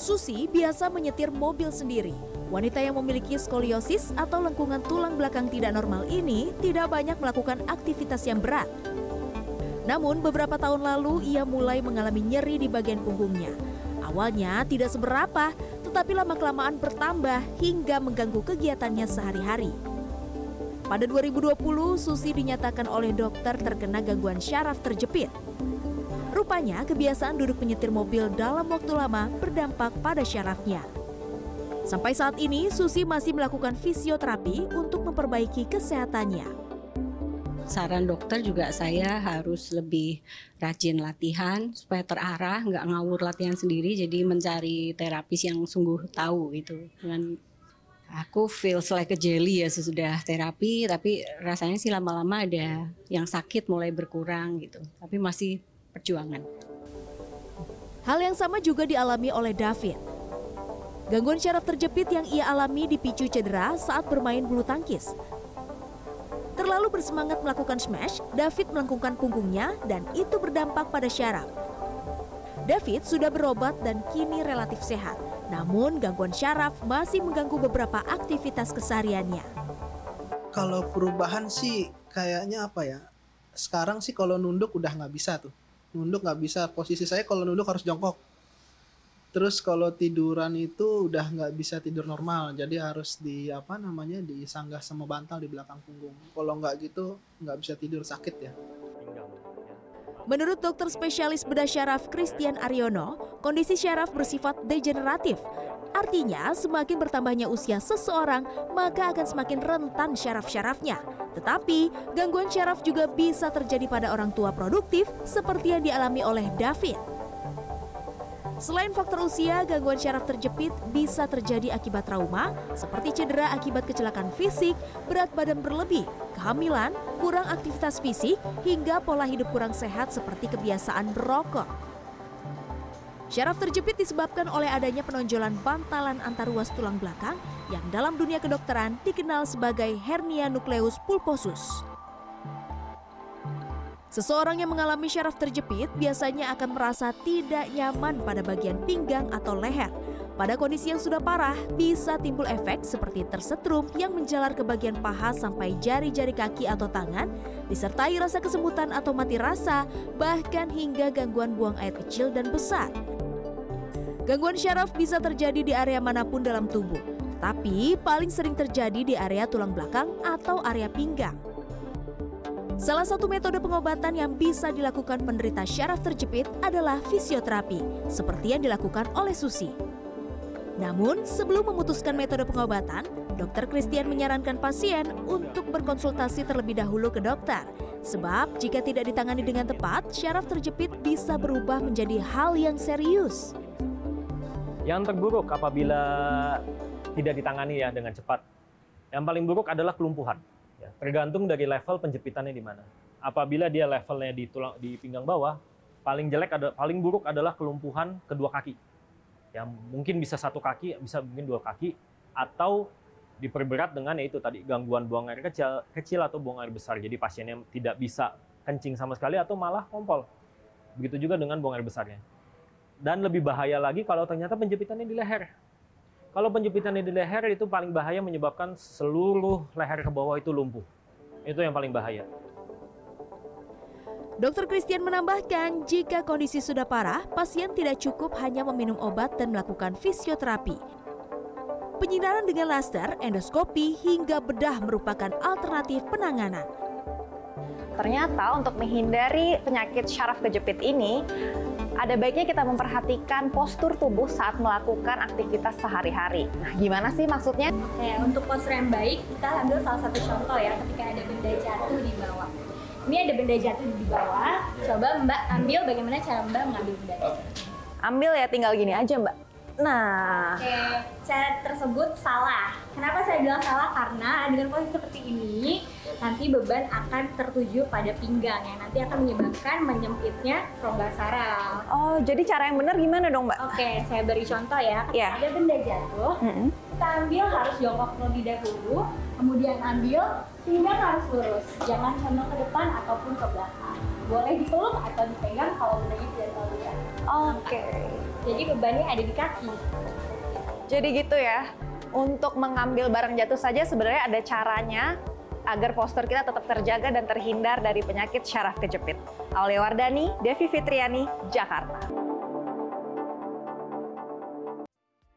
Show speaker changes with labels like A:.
A: Susi biasa menyetir mobil sendiri. Wanita yang memiliki skoliosis atau lengkungan tulang belakang tidak normal ini tidak banyak melakukan aktivitas yang berat. Namun beberapa tahun lalu ia mulai mengalami nyeri di bagian punggungnya. Awalnya tidak seberapa, tetapi lama-kelamaan bertambah hingga mengganggu kegiatannya sehari-hari. Pada 2020, Susi dinyatakan oleh dokter terkena gangguan syaraf terjepit. Rupanya kebiasaan duduk menyetir mobil dalam waktu lama berdampak pada syarafnya. Sampai saat ini, Susi masih melakukan fisioterapi untuk memperbaiki kesehatannya.
B: Saran dokter juga saya harus lebih rajin latihan supaya terarah, nggak ngawur latihan sendiri, jadi mencari terapis yang sungguh tahu itu. Dengan aku feels like a jelly ya sesudah terapi, tapi rasanya sih lama-lama ada yang sakit mulai berkurang gitu, tapi masih perjuangan.
A: Hal yang sama juga dialami oleh David. Gangguan syaraf terjepit yang ia alami dipicu cedera saat bermain bulu tangkis. Terlalu bersemangat melakukan smash, David melengkungkan punggungnya dan itu berdampak pada syaraf. David sudah berobat dan kini relatif sehat. Namun gangguan syaraf masih mengganggu beberapa aktivitas kesehariannya.
C: Kalau perubahan sih kayaknya apa ya? Sekarang sih kalau nunduk udah nggak bisa tuh. Nunduk nggak bisa. Posisi saya kalau nunduk harus jongkok Terus kalau tiduran itu udah nggak bisa tidur normal, jadi harus di apa namanya disanggah sama bantal di belakang punggung. Kalau nggak gitu nggak bisa tidur sakit ya.
A: Menurut dokter spesialis bedah syaraf Christian Aryono, kondisi syaraf bersifat degeneratif. Artinya, semakin bertambahnya usia seseorang, maka akan semakin rentan syaraf-syarafnya. Tetapi, gangguan syaraf juga bisa terjadi pada orang tua produktif seperti yang dialami oleh David. Selain faktor usia, gangguan syaraf terjepit bisa terjadi akibat trauma, seperti cedera akibat kecelakaan fisik, berat badan berlebih, kehamilan, kurang aktivitas fisik, hingga pola hidup kurang sehat seperti kebiasaan berokok. Syaraf terjepit disebabkan oleh adanya penonjolan bantalan antar ruas tulang belakang yang dalam dunia kedokteran dikenal sebagai hernia nukleus pulposus. Seseorang yang mengalami syaraf terjepit biasanya akan merasa tidak nyaman pada bagian pinggang atau leher. Pada kondisi yang sudah parah, bisa timbul efek seperti tersetrum yang menjalar ke bagian paha sampai jari-jari kaki atau tangan, disertai rasa kesemutan atau mati rasa, bahkan hingga gangguan buang air kecil dan besar. Gangguan syaraf bisa terjadi di area mana pun dalam tubuh, tapi paling sering terjadi di area tulang belakang atau area pinggang. Salah satu metode pengobatan yang bisa dilakukan penderita syaraf terjepit adalah fisioterapi, seperti yang dilakukan oleh Susi. Namun, sebelum memutuskan metode pengobatan, dokter Christian menyarankan pasien untuk berkonsultasi terlebih dahulu ke dokter. Sebab jika tidak ditangani dengan tepat, syaraf terjepit bisa berubah menjadi hal yang serius.
D: Yang terburuk apabila tidak ditangani ya dengan cepat. Yang paling buruk adalah kelumpuhan Ya, tergantung dari level penjepitannya di mana. Apabila dia levelnya di tulang di pinggang bawah, paling jelek ada paling buruk adalah kelumpuhan kedua kaki. Yang mungkin bisa satu kaki, bisa mungkin dua kaki atau diperberat dengan yaitu tadi gangguan buang air kecil, kecil atau buang air besar. Jadi pasiennya tidak bisa kencing sama sekali atau malah kompol. Begitu juga dengan buang air besarnya. Dan lebih bahaya lagi kalau ternyata penjepitannya di leher. Kalau penjepitan di leher itu paling bahaya menyebabkan seluruh leher ke bawah itu lumpuh. Itu yang paling bahaya.
A: Dokter Christian menambahkan, jika kondisi sudah parah, pasien tidak cukup hanya meminum obat dan melakukan fisioterapi. Penyinaran dengan laser, endoskopi, hingga bedah merupakan alternatif penanganan.
E: Ternyata untuk menghindari penyakit syaraf kejepit ini, ada baiknya kita memperhatikan postur tubuh saat melakukan aktivitas sehari-hari. Nah, gimana sih maksudnya?
F: Oke, untuk postur yang baik, kita ambil salah satu contoh ya, ketika ada benda jatuh di bawah. Ini ada benda jatuh di bawah, coba Mbak ambil bagaimana cara Mbak mengambil benda
E: Ambil ya, tinggal gini aja Mbak. Nah.
F: Oke, cara tersebut salah. Kenapa saya bilang salah? Karena dengan posisi seperti ini, nanti beban akan tertuju pada pinggang yang nanti akan menyebabkan menyempitnya rongga saraf.
E: Oh, jadi cara yang benar gimana dong, Mbak?
F: Oke, saya beri contoh ya.
E: Yeah.
F: Ada benda jatuh, mm -hmm. kita ambil harus jongkok terlebih dahulu, kemudian ambil pinggang harus lurus, jangan condong ke depan ataupun ke belakang. boleh dipeluk atau dipegang kalau benangnya tidak terlalu berat.
E: Oke.
F: Jadi bebannya ada di kaki.
E: Jadi gitu ya. Untuk mengambil barang jatuh saja sebenarnya ada caranya agar postur kita tetap terjaga dan terhindar dari penyakit syaraf kejepit. Aulia Wardani, Devi Fitriani, Jakarta.